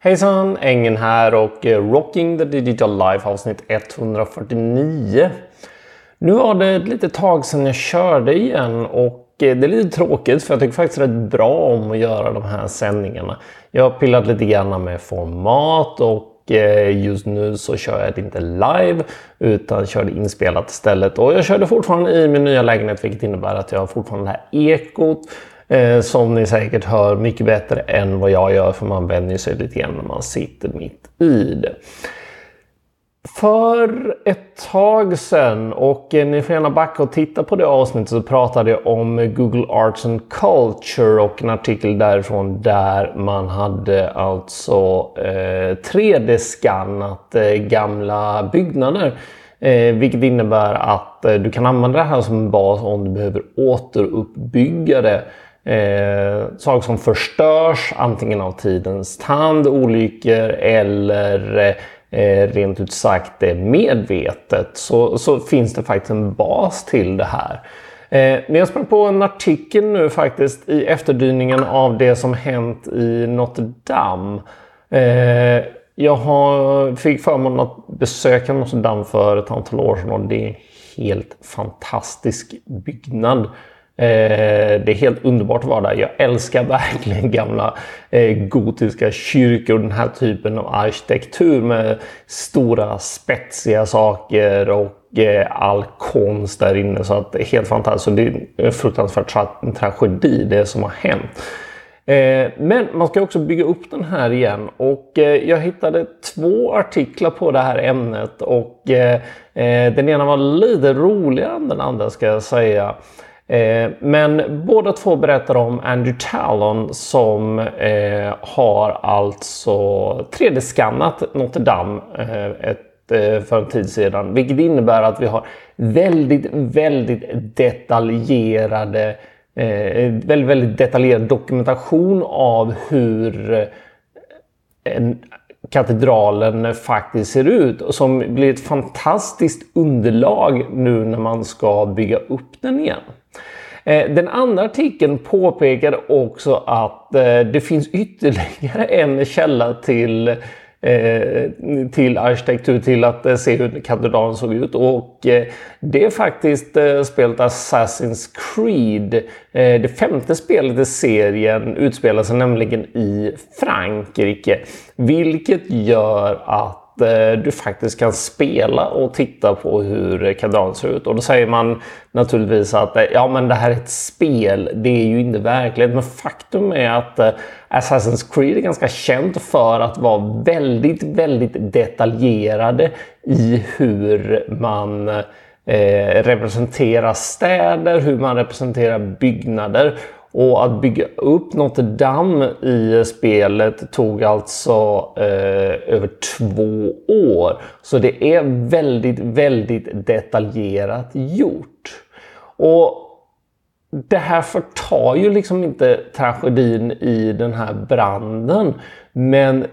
Hejsan! Engen här och eh, Rocking the Digital Life avsnitt 149. Nu var det ett litet tag sedan jag körde igen och eh, det är lite tråkigt för jag tycker faktiskt rätt bra om att göra de här sändningarna. Jag har pillat lite grann med format och eh, just nu så kör jag det inte live utan kör det inspelat istället. Och jag kör det fortfarande i min nya lägenhet vilket innebär att jag har fortfarande det här ekot Eh, som ni säkert hör mycket bättre än vad jag gör för man vänjer sig lite grann när man sitter mitt i det. För ett tag sedan, och eh, ni får gärna backa och titta på det avsnittet, så pratade jag om Google Arts and Culture och en artikel därifrån där man hade alltså eh, 3D-skannat eh, gamla byggnader. Eh, vilket innebär att eh, du kan använda det här som bas om du behöver återuppbygga det Eh, saker som förstörs antingen av tidens tand, olyckor eller eh, rent ut sagt medvetet så, så finns det faktiskt en bas till det här. Eh, men jag sprang på en artikel nu faktiskt i efterdyningen av det som hänt i Notre Dame. Eh, jag har, fick förmånen att besöka Notre Dame för ett antal år sedan och det är en helt fantastisk byggnad. Eh, det är helt underbart att vara där. Jag älskar verkligen gamla eh, gotiska kyrkor. Den här typen av arkitektur med stora spetsiga saker och eh, all konst där inne. Så att det är helt fantastiskt. Så det är en fruktansvärd tra tragedi det som har hänt. Eh, men man ska också bygga upp den här igen och eh, jag hittade två artiklar på det här ämnet och eh, den ena var lite roligare än den andra ska jag säga. Eh, men båda två berättar om Andrew Talon som eh, har alltså 3D-skannat Notre Dame eh, ett, eh, för en tid sedan. Vilket innebär att vi har väldigt, väldigt detaljerade eh, väldigt, väldigt detaljerad dokumentation av hur en, katedralen faktiskt ser ut och som blir ett fantastiskt underlag nu när man ska bygga upp den igen. Eh, den andra artikeln påpekade också att eh, det finns ytterligare en källa till Eh, till arkitektur, till att eh, se hur katedralen såg ut. Och eh, det är faktiskt spelet Assassin's Creed. Det femte spelet i serien utspelar sig nämligen i Frankrike. Vilket gör att Eh, du faktiskt kan spela och titta på hur kadran ser ut. Och då säger man naturligtvis att eh, ja, men det här är ett spel. Det är ju inte verklighet. Men faktum är att eh, Assassin's Creed är ganska känt för att vara väldigt, väldigt detaljerade i hur man eh, representerar städer, hur man representerar byggnader. Och att bygga upp Notre Dame i spelet tog alltså eh, över två år. Så det är väldigt, väldigt detaljerat gjort. Och det här förtar ju liksom inte tragedin i den här branden. Men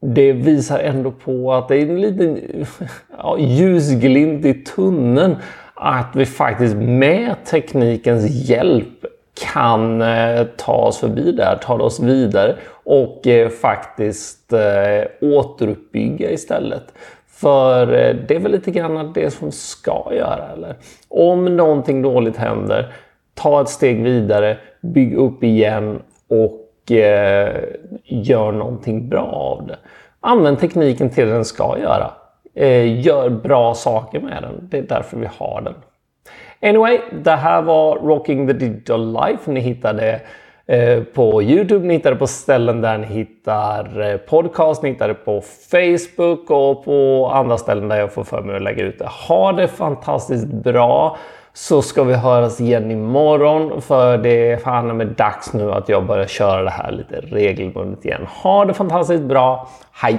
det visar ändå på att det är en liten ja, ljusglimt i tunneln. Att vi faktiskt med teknikens hjälp kan eh, ta oss förbi där, ta oss vidare och eh, faktiskt eh, återuppbygga istället. För det är väl lite grann det som ska göra. Eller? Om någonting dåligt händer, ta ett steg vidare, bygg upp igen och eh, gör någonting bra av det. Använd tekniken till det den ska göra. Eh, gör bra saker med den. Det är därför vi har den. Anyway, det här var Rocking the Digital Life. Ni hittar det eh, på Youtube, ni hittar det på ställen där ni hittar eh, podcast, ni hittar det på Facebook och på andra ställen där jag får för mig att lägga ut det. Ha det fantastiskt bra så ska vi höras igen imorgon för det är fan med dags nu att jag börjar köra det här lite regelbundet igen. Ha det fantastiskt bra. Hej!